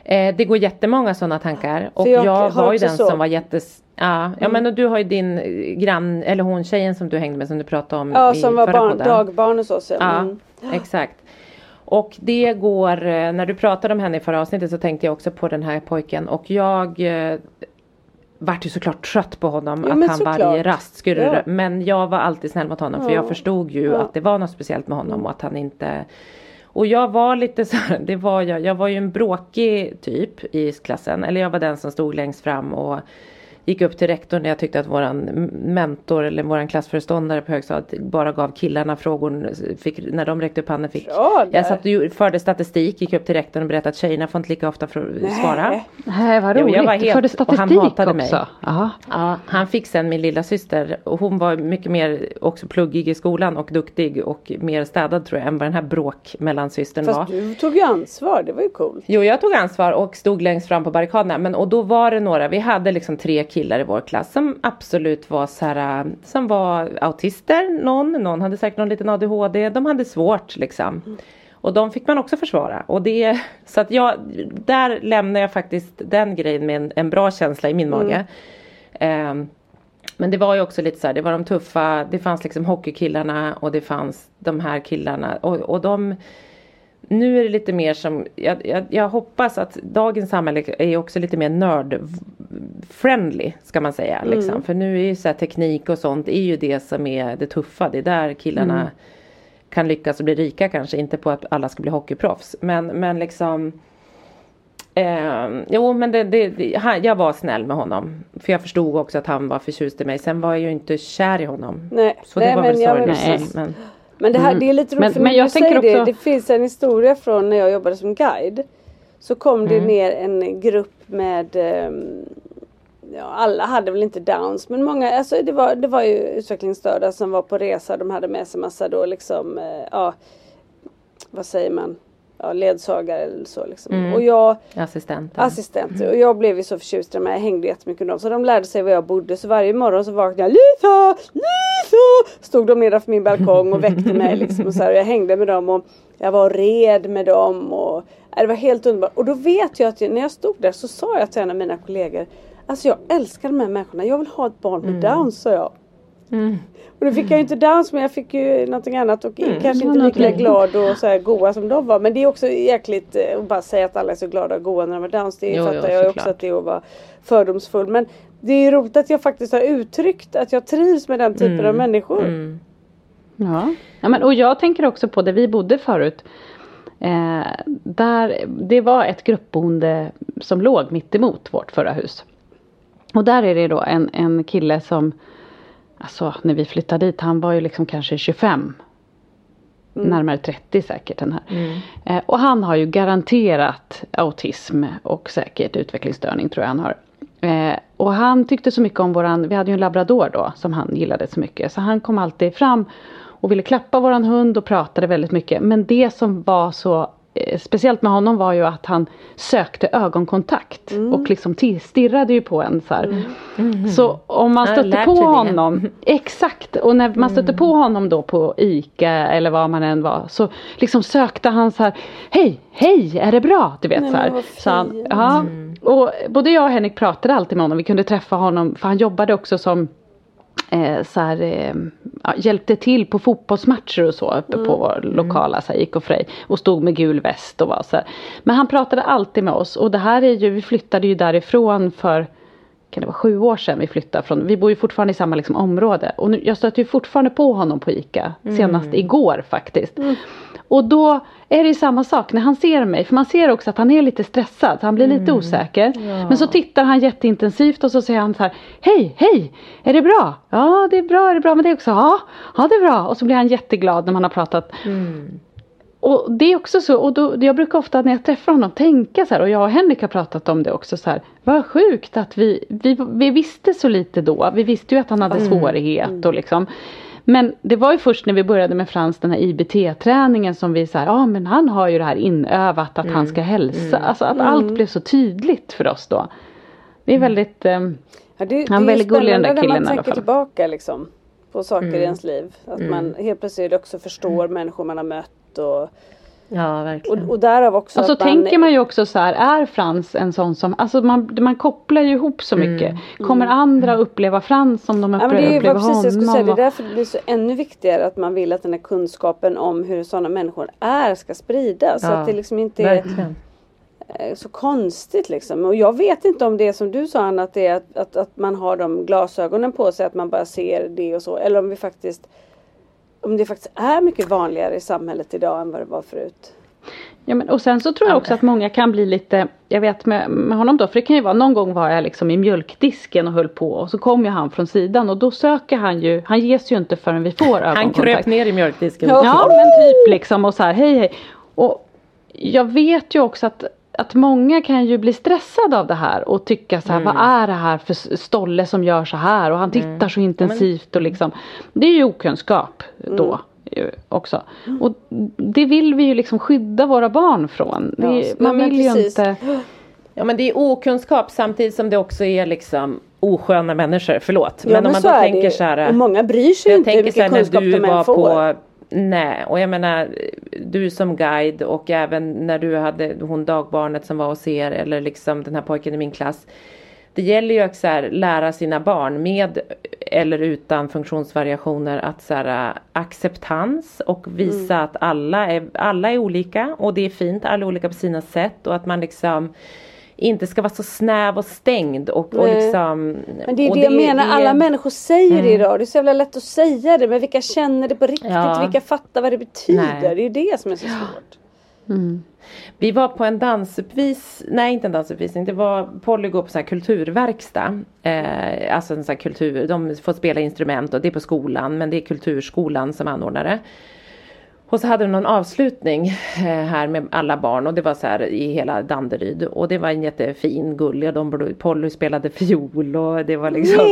Eh, det går jättemånga sådana tankar. Och jag jag, har var ju den så. som var jättes... Ja, ja men och du har ju din eh, grann, eller hon tjejen som du hängde med som du pratade om Ja, i som var barn, dagbarn hos oss. Ja. Ja, Mm. exakt. Och det går, eh, när du pratade om henne i förra avsnittet så tänkte jag också på den här pojken och jag eh, vart ju såklart trött på honom Ja, att han såklart. varje rast skulle Ja. Men jag var alltid snäll mot honom för Ja. jag förstod ju att det var något speciellt med honom och att han inte och jag var lite så här, det var jag, jag var ju en bråkig typ i klassen. Eller jag var den som stod längst fram och gick upp till rektorn när jag tyckte att våran mentor eller våran klassföreståndare på högstadiet bara gav killarna frågor. Fick, när de räckte upp handen fick Bra jag satt och förde statistik, gick upp till rektorn och berättade att tjejerna får inte lika ofta för, svara. Nej, vad Jo, roligt. jag var du helt- förde och han statistik hatade mig. också. Jaha. Ja, han fick sen min lilla syster och hon var mycket mer också pluggig i skolan och duktig och mer städad tror jag än vad den här bråk mellan systern var. Fast du tog ju ansvar, det var ju coolt. Jo, jag tog ansvar och stod längst fram på barrikaderna. Men och då var det några, vi hade liksom tre killar i vår klass som absolut var så här, äh, som var autister, någon, någon hade säkert någon liten ADHD, de hade svårt liksom. Och de fick man också försvara. Och det, så att jag, där lämnar jag faktiskt den grejen med en, en bra känsla i min mage. Ehm, men det var ju också lite så här, det var de tuffa, det fanns liksom hockeykillarna och det fanns de här killarna. Och, och de, nu är det lite mer som, jag, jag, jag hoppas att dagens samhälle är också lite mer nörd-friendly ska man säga. Liksom. För nu är ju så teknik och sånt är ju det som är det tuffa. Det är där killarna kan lyckas och bli rika kanske. Inte på att alla ska bli hockeyproffs. Men, men liksom Eh, jo men det, det, det, han, jag var snäll med honom. För jag förstod också att han var förtjust i mig. Sen var jag ju inte kär i honom. Nej, Så nej, det var men väl sorgligt. Men, det här det är lite roligt Men- för men jag tänker det. också- Det finns en historia från när jag jobbade som guide. Så kom det Mm. ner en grupp med ehm, Ja, alla hade väl inte downs men många, alltså det var, det var ju utvecklingsstörda som var på resa. De hade med sig massa då liksom, eh, ja vad säger man, ja, ledsagare eller så liksom. Mm. Och jag assistenten. assistenter och jag blev ju så förtjust i dem. Jag hängde jättemycket med dem. Så de lärde sig var jag bodde. Så varje morgon så vaknade jag Lisa! Lisa! Stod de nedanför min balkong och väckte mig liksom. Och, så här, och jag hängde med dem och jag var red med dem. Och, ja, det var helt underbart. Och då vet jag att jag, när jag stod där så sa jag till en av mina kollegor Alltså jag älskar de här människorna. Jag vill ha ett barn med downs sa jag. Och då fick jag ju inte downs men jag fick ju någonting annat och kanske inte lika glad och så här goa som de var. Men det är också jäkligt eh, att bara säga att alla är så glada och goa när de har downs. Det Jo, fattar jo, jag också att det är att vara fördomsfull. Men det är ju roligt att jag faktiskt har uttryckt att jag trivs med den typen av människor. Mm. Ja. ja men, och jag tänker också på där vi bodde förut. Eh, där, det var ett gruppboende som låg mitt emot vårt förra hus. Och där är det då en, en kille som, alltså när vi flyttade dit, han var ju liksom kanske 25. Närmare 30 säkert den här. Eh, och han har ju garanterat autism och säkert utvecklingsstörning tror jag han har. Eh, och han tyckte så mycket om våran, vi hade ju en labrador då som han gillade så mycket. Så han kom alltid fram och ville klappa våran hund och pratade väldigt mycket. Men det som var så speciellt med honom var ju att han sökte ögonkontakt Mm. och liksom stirrade ju på en så här. Så om man stötte på det. honom, exakt, och när man stötte på honom då på ICA eller vad man än var så liksom sökte han så här Hej, hej, är det bra? Du vet Nej, så här. Så han, ja, och både jag och Henrik pratade alltid med honom, vi kunde träffa honom för han jobbade också som eh, så här, eh, ja, hjälpte till på fotbollsmatcher och så uppe på vår lokala så här, och frej och stod med gul väst och var så här. Men han pratade alltid med oss och det här är ju, vi flyttade ju därifrån för kan det vara sju år sedan vi flyttade från, vi bor ju fortfarande i samma liksom, område och nu, jag stöter ju fortfarande på honom på ICA, senast igår faktiskt. Och då är det samma sak när han ser mig, för man ser också att han är lite stressad, han blir lite osäker. Men så tittar han jätteintensivt och så säger han så här Hej, hej, är det bra? Ja, det är bra, är det bra med det också? Ja, ja det är bra. Och så blir han jätteglad när man har pratat. Och det är också så, och då, jag brukar ofta när jag träffar honom tänka så här, och jag och Henrik har pratat om det också så här, vad sjukt att vi, vi, vi visste så lite då, vi visste ju att han hade svårighet och liksom men det var ju först när vi började med Frans den här IBT-träningen som vi sa, ja ah, men han har ju det här inövat att han ska hälsa, alltså att allt blev så tydligt för oss då. Det är väldigt, eh, Ja, det, Han är väldigt gullig, den där killen, när man tänker tillbaka liksom. På saker Mm. i ens liv. Att man helt plötsligt också förstår människor man har mött. Och, Ja, verkligen. och, och därav också och så att tänker man ju också så här, är Frans en sån som, alltså man, man kopplar ju ihop så mycket. Kommer andra uppleva Frans som de Mm. Ja, upplever, men det är upplever precis jag skulle säga. Det är honom? därför det blir så ännu viktigare att man vill att den här kunskapen om hur sådana människor är ska spridas. Så Ja, att det liksom inte är Verkligen. eh, så konstigt liksom. Och jag vet inte om det är som du sa Anna, att det är att, att, att man har de glasögonen på sig, att man bara ser det och så. Eller om vi faktiskt om det faktiskt är mycket vanligare i samhället idag än vad det var förut. Ja, men, och sen så tror jag också att många kan bli lite, jag vet med, med honom då, för det kan ju vara någon gång var jag liksom i mjölkdisken och höll på och så kom ju han från sidan och då söker han ju, han ges ju inte förrän vi får ögonkontakt. Han kröp ner i mjölkdisken. Ja men typ liksom och så här hej hej. Och jag vet ju också att att många kan ju bli stressade av det här och tycka så här, vad är det här för stolle som gör så här och han tittar så intensivt och liksom. Det är ju okunskap då ju också. Och det vill vi ju liksom skydda våra barn från. Det, Ja, man men vill ju inte. Ja men det är okunskap samtidigt som det också är liksom osköna människor, förlåt. Ja, men om man då är tänker det. så här. Och många bryr sig jag inte hur tänker så här mycket kunskap du de än får. på Nej, och jag menar du som guide och även när du hade hon dagbarnet som var hos er eller liksom den här pojken i min klass. Det gäller ju att så här, lära sina barn med eller utan funktionsvariationer att så här, acceptans och visa Mm. att alla är, alla är olika och det är fint, alla är olika på sina sätt och att man liksom inte ska vara så snäv och stängd och, och liksom Men det är och det jag menar, det alla människor säger det idag. Det är så jävla lätt att säga det men vilka känner det på riktigt? Ja. Vilka fattar vad det betyder? Nej. Det är det som är så svårt. Vi var på en dansuppvis, nej inte en dansuppvisning, det var Polly går på så här kulturverkstad. Eh, alltså en här kultur, de får spela instrument och det är på skolan men det är kulturskolan som anordnar det. Och så hade de någon avslutning eh, här med alla barn och det var så här i hela Danderyd. Och det var en jättefin gullig och de, Polly spelade fiol och det var liksom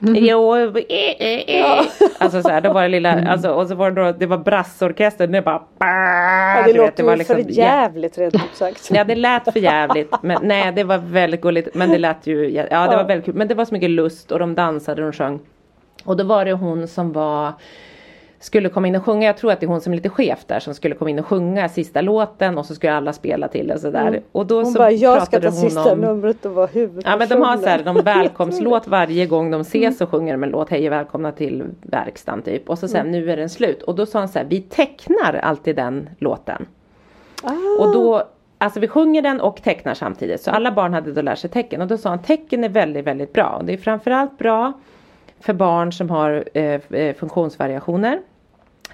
Jo, eh, eh, eh. Alltså så här, då var det lilla, alltså, och så var det då, det var brassorkestern, det bara Ja, det låter ju liksom för jävligt rent ut sagt. Ja det lät för jävligt men nej det var väldigt gulligt men det lät ju Ja det var väldigt kul men det var så mycket lust och de dansade och de sjöng. Och då var det hon som var Skulle komma in och sjunga, jag tror att det är hon som är lite chef där som skulle komma in och sjunga sista låten och så skulle alla spela till och sådär Och då Hon så bara, jag ska ta sista om numret och vara huvudpersonen. Ja men de har så här, de [LAUGHS] välkomstlåt varje gång de ses och sjunger de en låt, hej och välkomna till verkstaden typ. Och så sen nu är den slut. Och då sa han så här, vi tecknar alltid den låten. Och då, alltså vi sjunger den och tecknar samtidigt. Så alla barn hade då lärt sig tecken. Och då sa han, tecken är väldigt, väldigt bra. Och det är framförallt bra för barn som har eh, eh, funktionsvariationer.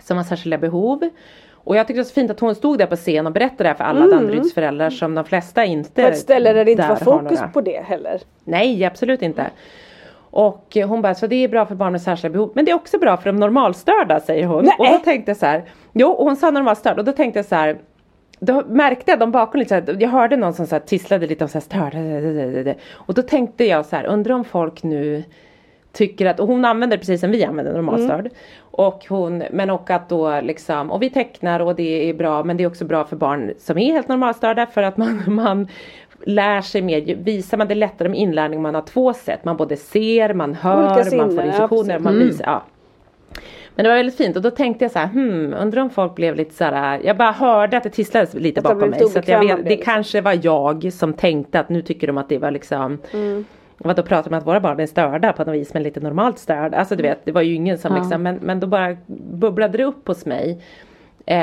Som har särskilda behov. Och jag tyckte det var så fint att hon stod där på scen och berättade det här för alla Danderyds föräldrar som de flesta inte På ett ställe där det inte var fokus på det heller. Nej, absolut inte. Och hon bara, så det är bra för barn med särskilda behov. Men det är också bra för de normalstörda säger hon. Nej. Och då tänkte jag så här. Jo, och hon sa normalstörd. Och då tänkte jag så här. Då märkte jag de bakom lite så här, jag hörde någon som så här tisslade lite och så här störde. Och då tänkte jag så här, undrar om folk nu tycker att, och hon använder precis som vi använder normalstörd. Mm. Och hon, men och att då liksom, och vi tecknar och det är bra men det är också bra för barn som är helt normalstörda för att man, [LAUGHS] man lär sig mer, visar man det lättare med inlärning om man har två sätt. Man både ser, man hör, man får instruktioner, ja, man mm. visar. Ja. Men det var väldigt fint och då tänkte jag så här, hmm, undrar om folk blev lite så här, jag bara hörde att det tisslades lite att bakom mig. Så jag vet, det liksom. kanske var jag som tänkte att nu tycker de att det var liksom mm. Vadå pratar om att våra barn är störda på något vis men lite normalt störda. Alltså du vet det var ju ingen som ja. liksom men, men då bara bubblade det upp hos mig. Eh,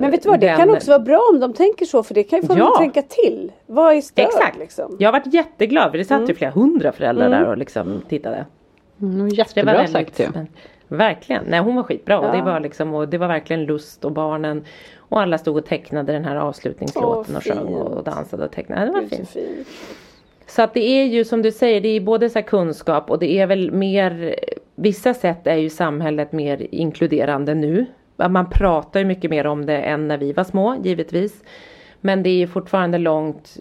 men vet du vad, det den... kan också vara bra om de tänker så för det kan ju få ja. dem att tänka till. Vad är störd Exakt. liksom? Jag har varit jätteglad för det satt mm. ju flera hundra föräldrar mm. där och liksom tittade. Mm, jättebra det var sagt ju. Verkligen, nej hon var skitbra ja. det var liksom och det var verkligen lust och barnen och alla stod och tecknade den här avslutningslåten Åh, och sjöng och dansade och tecknade. Det var fint. Så att det är ju som du säger, det är både så kunskap och det är väl mer, vissa sätt är ju samhället mer inkluderande nu. Man pratar ju mycket mer om det än när vi var små, givetvis. Men det är ju fortfarande långt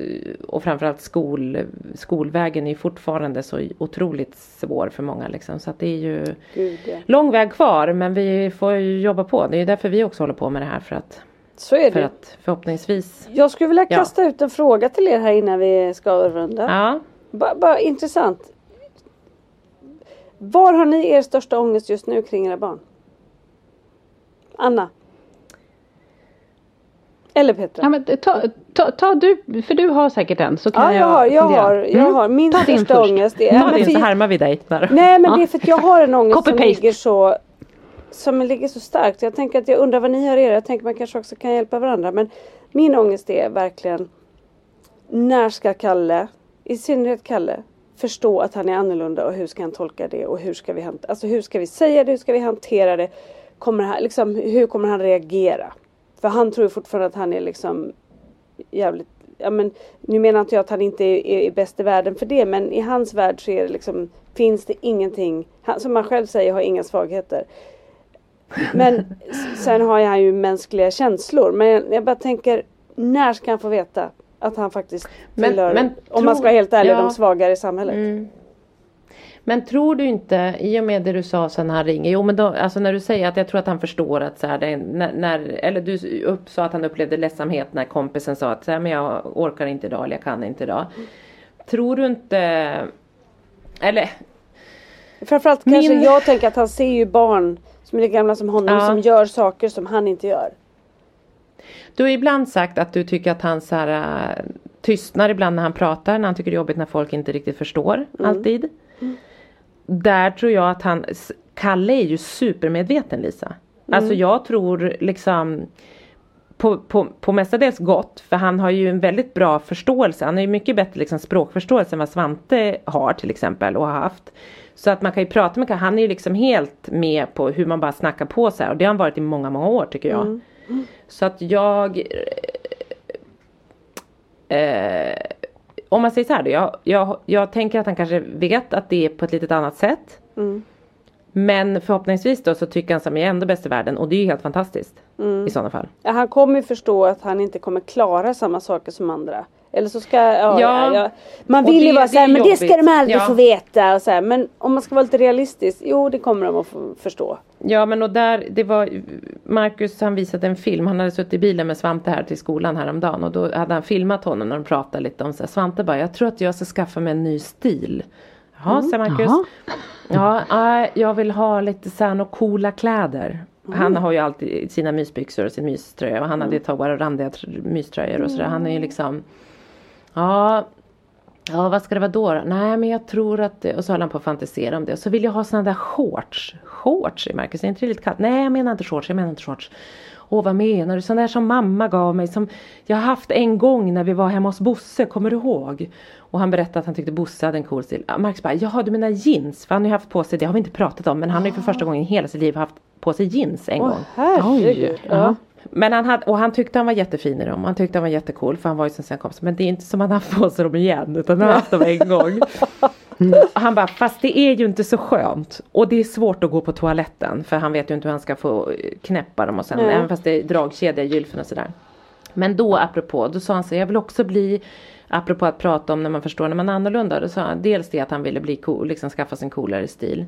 och framförallt skol, skolvägen är ju fortfarande så otroligt svår för många liksom. Så att det är ju Gud, ja. lång väg kvar men vi får ju jobba på. Det är därför vi också håller på med det här för att så är för det. att förhoppningsvis. Jag skulle vilja kasta ja. ut en fråga till er här innan vi ska avrunda. Ja. Bara, bara intressant. Var har ni er största ångest just nu kring era barn? Anna? Eller Petra? Ja, men ta, ta, ta, du, för du har säkert en så kan ja, jag, har, jag har, jag mm. har. Min ta största ångest är... Ta din så härmar vi dig. Där. Nej men ja. det är för att jag har en ångest som ligger så som ligger så starkt. Jag tänker att jag undrar vad ni har er. Jag tänker att man kanske också kan hjälpa varandra. Men min ångest är verkligen när ska Kalle, i synnerhet Kalle, förstå att han är annorlunda och hur ska han tolka det och hur ska vi, alltså hur ska vi säga det, hur ska vi hantera det? Kommer han, liksom, hur kommer han reagera? För han tror fortfarande att han är liksom jävligt Ja, men, nu menar inte jag att han inte är, är, är bäst i världen för det men i hans värld så är det liksom Finns det ingenting, han, som han själv säger har inga svagheter. Men sen har han ju mänskliga känslor. Men jag bara tänker, när ska han få veta att han faktiskt men, tillhör, men om man ska vara helt ärlig, ja. de svagare i samhället? Mm. Men tror du inte, i och med det du sa sen han ringer, jo men då, alltså när du säger att jag tror att han förstår att så här, det, när, när, eller du upp, sa att han upplevde ledsamhet när kompisen sa att så här, men jag orkar inte idag eller jag kan inte idag. Mm. Tror du inte, eller Framförallt min... kanske jag tänker att han ser ju barn som är lika gamla som honom ja. som gör saker som han inte gör. Du har ibland sagt att du tycker att han så här, äh, tystnar ibland när han pratar, när han tycker det är jobbigt när folk inte riktigt förstår mm. alltid. Mm. Där tror jag att han, Kalle är ju supermedveten Lisa. Mm. Alltså jag tror liksom på, på, på mestadels gott för han har ju en väldigt bra förståelse. Han har ju mycket bättre liksom, språkförståelse än vad Svante har till exempel och har haft. Så att man kan ju prata med han är ju liksom helt med på hur man bara snackar på sig och det har han varit i många, många år tycker jag. Mm. Så att jag eh, Om man säger så här då, jag, jag, jag tänker att han kanske vet att det är på ett litet annat sätt. Mm. Men förhoppningsvis då så tycker han som är ändå bäst i världen och det är ju helt fantastiskt. Mm. I sådana fall. Ja, han kommer ju förstå att han inte kommer klara samma saker som andra. Eller så ska, ja, ja. ja. Man vill det, ju vara såhär, men det ska de aldrig få veta. Och så här. Men om man ska vara lite realistisk, jo det kommer de att förstå. Ja men och där, det var Marcus han visade en film, han hade suttit i bilen med Svante här till skolan häromdagen och då hade han filmat honom när de pratade lite om så här, Svante bara, jag tror att jag ska skaffa mig en ny stil. Jaha, mm. säger Marcus. Jaha. Ja, äh, jag vill ha lite såhär coola kläder. Mm. Han har ju alltid sina mysbyxor och sin myströja och han hade ett par randiga myströjor och sådär. Han är ju liksom Ja, ja vad ska det vara då? Nej men jag tror att det, och så höll han på att fantisera om det. Och så vill jag ha sådana där shorts. Shorts i Marcus, är inte det lite kallt? Nej jag menar inte shorts, jag menar inte shorts. Åh vad menar du? Sådana där som mamma gav mig som jag haft en gång när vi var hemma hos Bosse, kommer du ihåg? Och han berättade att han tyckte Bosse hade en cool stil. Marcus bara, jaha du menar jeans? För han har ju haft på sig, det har vi inte pratat om, men han har ju för första gången i hela sitt liv haft på sig jeans en Åh, gång. Herregud. Ja. Men han hade, och han tyckte han var jättefin i dem. Han tyckte han var jättecool för han var ju som sina kompisar. Men det är inte som att han haft på sig dem igen utan han har haft dem en gång. [LAUGHS] Han bara, fast det är ju inte så skönt. Och det är svårt att gå på toaletten för han vet ju inte hur han ska få knäppa dem och sen, mm. även fast det är dragkedja i gylfen och sådär. Men då apropå, då sa han så jag vill också bli apropå att prata om när man förstår när man är annorlunda. Då sa han dels det att han ville bli cool, liksom skaffa sig en coolare stil.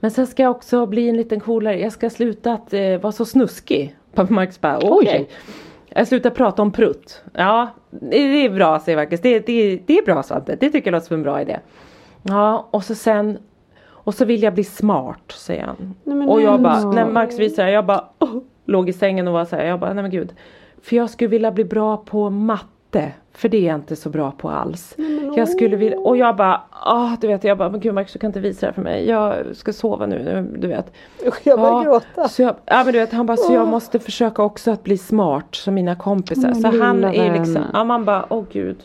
Men sen ska jag också bli en liten coolare, jag ska sluta att eh, vara så snuskig. Pappa Marcus bara okej. Okay. Jag slutar prata om prutt. Ja, det är bra säger Marcus. Det, det, det är bra Svante. Det tycker jag låter som en bra idé. Ja, och så sen och så vill jag bli smart säger han. Nej, och jag bara, när Marcus visar jag bara oh, låg i sängen och var så här, jag bara nej men gud. För jag skulle vilja bli bra på matte. För det är jag inte så bra på alls. Nej, jag skulle vilja, och jag bara, ah, du vet jag bara, men gud Marcus du kan inte visa det här för mig. Jag ska sova nu, du vet. Jag börjar ja, gråta. Så jag, ja men du vet han bara, så jag måste försöka också att bli smart som mina kompisar. så han är liksom, ja man bara, åh oh, gud.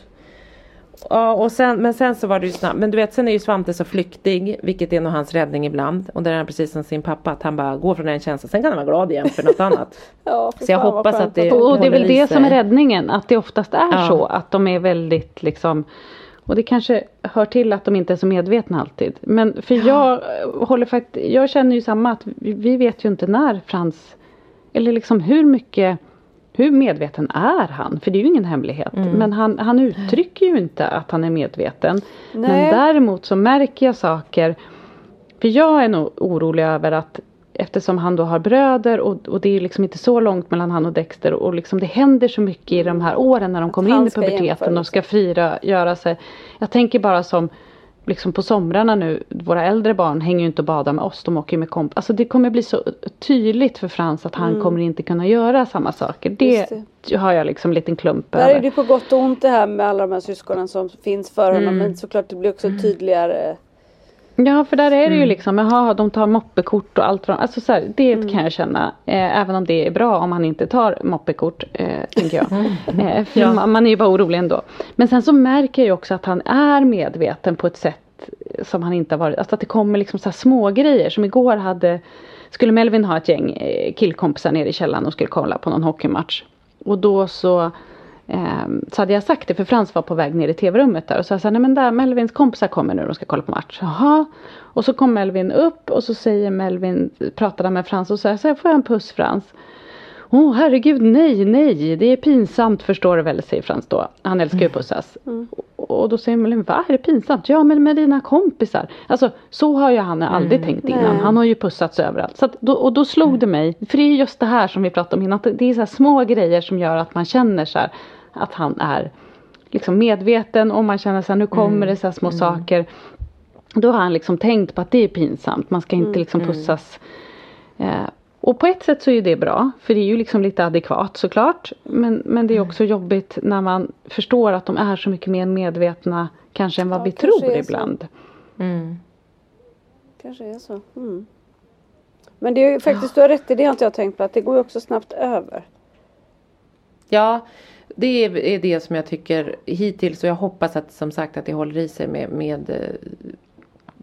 Ja, och sen, men sen så var det ju snabbt. Men du vet, sen är ju Svante så flyktig, vilket är nog hans räddning ibland. Och där är han precis som sin pappa, att han bara går från en känsla, sen kan han vara glad igen för något annat. [LAUGHS] ja, så jag hoppas att det Och det är väl det som är räddningen, att det oftast är ja. så, att de är väldigt liksom och det kanske hör till att de inte är så medvetna alltid. Men för ja. jag håller faktiskt, jag känner ju samma att vi, vi vet ju inte när Frans, eller liksom hur mycket hur medveten är han? För det är ju ingen hemlighet. Mm. Men han, han uttrycker ju inte att han är medveten. Nej. Men däremot så märker jag saker. För jag är nog orolig över att eftersom han då har bröder och, och det är liksom inte så långt mellan han och Dexter och liksom det händer så mycket i de här åren när de kommer in i puberteten och ska frira, göra sig. Jag tänker bara som liksom på somrarna nu, våra äldre barn hänger ju inte och badar med oss, de åker ju med komp. Alltså det kommer bli så tydligt för Frans att han mm. kommer inte kunna göra samma saker. Det, det. har jag liksom en liten klump Där över. Där är det på gott och ont det här med alla de här syskonen som finns för honom. Mm. Men såklart det blir också mm. tydligare Ja för där är det ju mm. liksom, jaha de tar moppekort och allt från, alltså så här, det mm. kan jag känna. Eh, även om det är bra om han inte tar moppekort, eh, tänker jag. [LAUGHS] Eh, för ja. man, man, är ju bara orolig ändå. Men sen så märker jag ju också att han är medveten på ett sätt som han inte har varit, alltså att det kommer liksom så här små grejer som igår hade, skulle Melvin ha ett gäng eh, killkompisar nere i källaren och skulle kolla på någon hockeymatch. Och då så så hade jag sagt det för Frans var på väg ner i tv-rummet där och så sa nej men där Melvins kompisar kommer nu och ska kolla på match. Jaha. Och så kom Melvin upp och så säger Melvin, pratade med Frans och säger så här, får jag en puss Frans? Åh oh, herregud nej, nej, det är pinsamt förstår du väl, säger Frans då. Han älskar ju att pussas. Mm. Och då säger Melvin, va är det pinsamt? Ja men med dina kompisar. Alltså så har ju han aldrig mm. tänkt innan. Nej. Han har ju pussats överallt. Så då, och då slog mm. det mig, för det är just det här som vi pratade om innan. Det är så små grejer som gör att man känner så här att han är liksom medveten och man känner att nu kommer mm. det så här små mm. saker. Då har han liksom tänkt på att det är pinsamt. Man ska inte mm. liksom mm. pussas. Eh, och på ett sätt så är det bra. För det är ju liksom lite adekvat såklart. Men, men det är mm. också jobbigt när man förstår att de är så mycket mer medvetna kanske än vad ja, vi tror ibland. Mm. Kanske är så. Mm. Men det är ju faktiskt, du har rätt i det har inte jag tänkt på. Att det går ju också snabbt över. Ja, det är det som jag tycker hittills och jag hoppas att som sagt att det håller i sig med, med eh,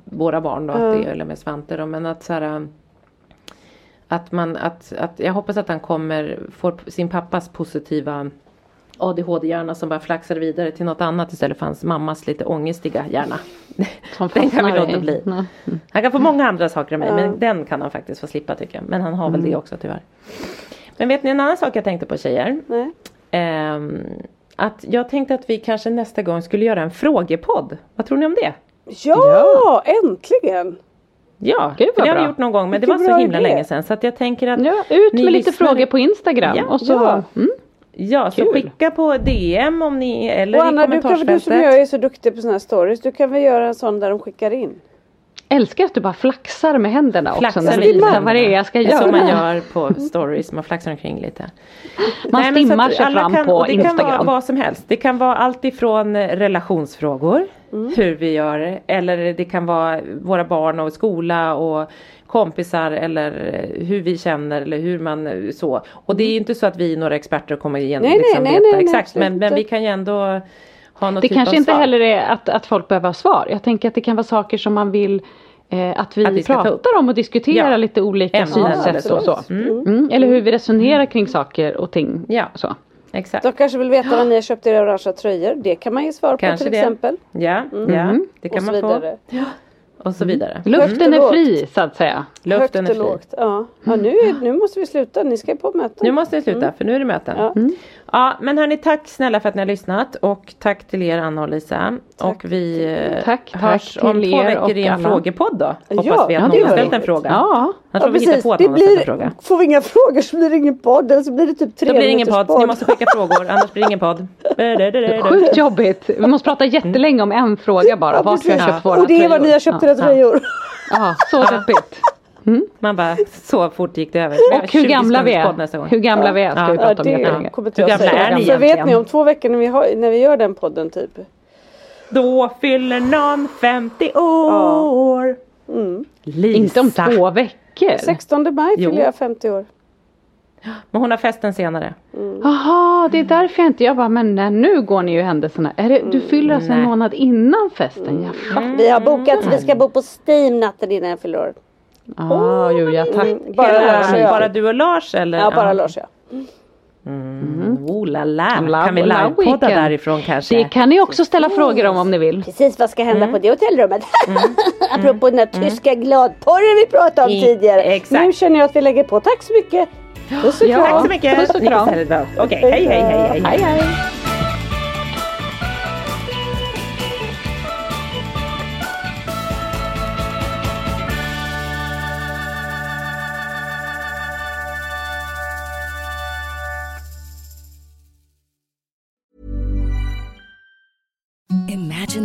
våra barn då, mm. att det, eller med Svante då, men att så här, att man, att, att jag hoppas att han kommer, får sin pappas positiva ADHD-hjärna som bara flaxar vidare till något annat istället för hans mammas lite ångestiga hjärna. [LAUGHS] Den kan vi låta bli. Mm. Han kan få många andra saker av mig men den kan han faktiskt få slippa tycker jag. Men han har väl mm. det också tyvärr. Men vet ni en annan sak jag tänkte på tjejer? Nej. Um, att jag tänkte att vi kanske nästa gång skulle göra en frågepodd. Vad tror ni om det? Ja, ja. äntligen! Ja, Gud, det har vi gjort någon gång men Vilken det var så himla idé. länge sedan så att jag tänker att Ja, ut med lite frågor på Instagram ja. och så ja. Mm. Ja, Kul. så skicka på DM om ni eller och Anna, i kommentarsfältet. Du, kan, du som jag är så duktig på sådana här stories, du kan väl göra en sån där de skickar in? Älskar att du bara flaxar med händerna flaxar också. Du visar vad det är jag ska göra. Som man gör på stories, man flaxar omkring lite. Man Nej, stimmar sig fram kan, på det Instagram. Det kan vara vad som helst. Det kan vara allt ifrån relationsfrågor, mm. hur vi gör eller det kan vara våra barn och skola och kompisar eller hur vi känner eller hur man så. Och det är inte så att vi är några experter och kommer igenom nej, liksom, nej, veta nej, exakt men, men vi kan ju ändå ha något Det typ kanske inte svar. heller är att, att folk behöver ha svar. Jag tänker att det kan vara saker som man vill eh, att vi, att vi pratar om och diskuterar ja. lite olika Ämnen synsätt och så. Mm. Mm. Eller hur vi resonerar kring saker och ting. Ja. Så. Exakt. De kanske vill veta vad ni har köpt era orangea tröjor. Det kan man ge svar kanske på till det. exempel. Ja, mm. ja. det kan man få. Ja. och så vidare. Luften är fri så att säga. Luften är Högt och fri. lågt. Ja, ja nu, är, nu måste vi sluta. Ni ska ju på möten. Nu måste vi sluta för nu är det möten. Ja. Ja. men hörni tack snälla för att ni har lyssnat och tack till er Anna och Lisa. Och vi eh, Tack, tack hörs om två veckor i en alla. frågepodd då. Hoppas Ja, vi att ja, någon har ställt en fråga. Ja, på att det har blir, får vi inga frågor så blir det ingen podd. Eller så blir det typ tre Då blir det ingen minuters podd, ni måste skicka frågor annars blir det ingen podd. [LAUGHS] sjukt jobbigt. Vi måste prata jättelänge om en fråga bara. Vad ska jag precis. köpa Och det är vad ni har köpt era tröjor. Ja, så deppigt. Man bara, så fort gick det över. Och hur 20 gamla vi är. nästa gång. Hur gamla vi är ska Ja. vi Ja, prata om det Hur gamla säga. är ni Så vet egentligen? ni om två veckor när vi, har, när vi gör den podden typ. Då fyller någon 50 år. Lisa. Inte om två veckor. 16 maj Jo. fyller jag 50 år. Men hon har festen senare. Jaha, det är därför jag inte, jag bara, men nej, nu går ni ju händelserna. Är det, du fyller alltså en månad innan festen? Jag fattar. Vi har bokat vi ska bo på Steam natten innan jag fyller år. Ah, jo, ja, tack. Bara Hela- Lars och jag. bara du och Lars eller? Ja, bara Lars och jag. Oh la la. Love- Kan vi livepodda därifrån kanske? Det kan ni också ställa frågor om om ni vill. Precis vad ska hända på det hotellrummet. [LAUGHS] Apropå den där tyska gladporren vi pratade om I- tidigare. exakt. Nu känner jag att vi lägger på. Tack så mycket. Puss och Ja. kram. Tack så mycket. Puss och kram. Okej, hej hej hej hej. Hej hej.